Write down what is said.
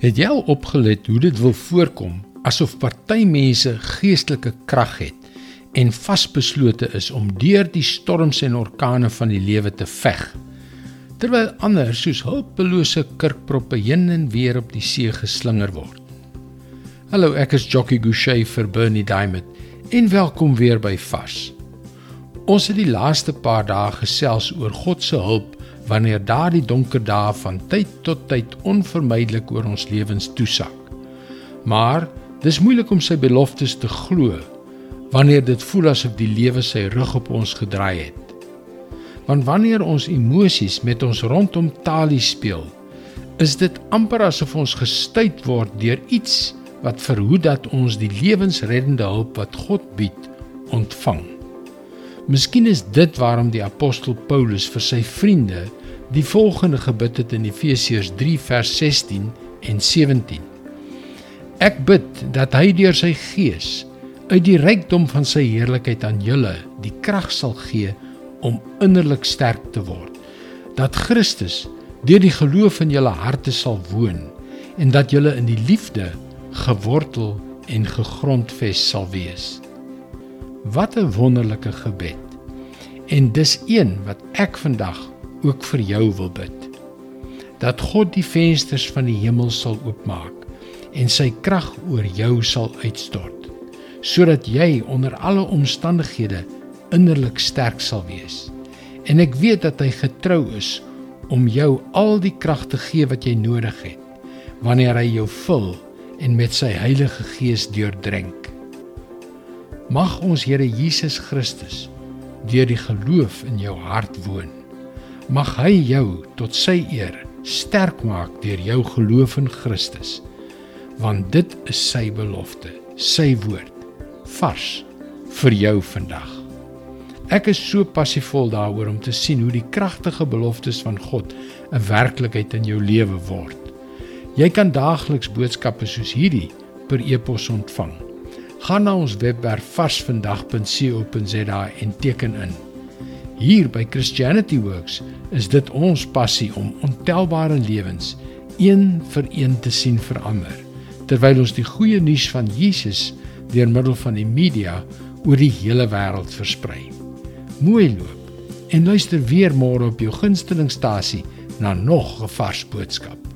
Het jy al opgelet hoe dit wil voorkom asof party mense geestelike krag het en vasbeslote is om deur die storms en orkane van die lewe te veg terwyl ander soos hulpelose kurkproppe heen en weer op die see geslinger word. Hallo, ek is Jockey Gouchee vir Bernie Diamond en welkom weer by Vars. Ons het die laaste paar dae gesels oor God se hulp wanneer daardie donker dae van tyd tot tyd onvermydelik oor ons lewens toesak. Maar dis moeilik om sy beloftes te glo wanneer dit voel asof die lewe sy rug op ons gedraai het. Want wanneer ons emosies met ons rondom talie speel, is dit amper asof ons gestuit word deur iets wat verhoed dat ons die lewensreddende hulp wat God bied ontvang. Miskien is dit waarom die apostel Paulus vir sy vriende die volgende gebid het in Efesiërs 3 vers 16 en 17. Ek bid dat hy deur sy gees uit die rykdom van sy heerlikheid aan julle die krag sal gee om innerlik sterk te word. Dat Christus deur die geloof in julle harte sal woon en dat julle in die liefde gewortel en gegrondves sal wees. Wat 'n wonderlike gebed. En dis een wat ek vandag ook vir jou wil bid. Dat God die vensters van die hemel sal oopmaak en sy krag oor jou sal uitstort, sodat jy onder alle omstandighede innerlik sterk sal wees. En ek weet dat hy getrou is om jou al die krag te gee wat jy nodig het wanneer hy jou vul en met sy Heilige Gees deurdrink. Mag ons Here Jesus Christus deur die geloof in jou hart woon. Mag hy jou tot sy eer sterk maak deur jou geloof in Christus. Want dit is sy belofte, sy woord vars vir jou vandag. Ek is so passievol daaroor om te sien hoe die kragtige beloftes van God 'n werklikheid in jou lewe word. Jy kan daagliks boodskappe soos hierdie per e-pos ontvang gaan na ons webwerf varsvandag.co.za en teken in. Hier by Christianity Works is dit ons passie om ontelbare lewens een vir een te sien verander terwyl ons die goeie nuus van Jesus deur middel van die media oor die hele wêreld versprei. Mooi loop en luister weer môre op jou gunstelingstasie na nog 'n vars boodskap.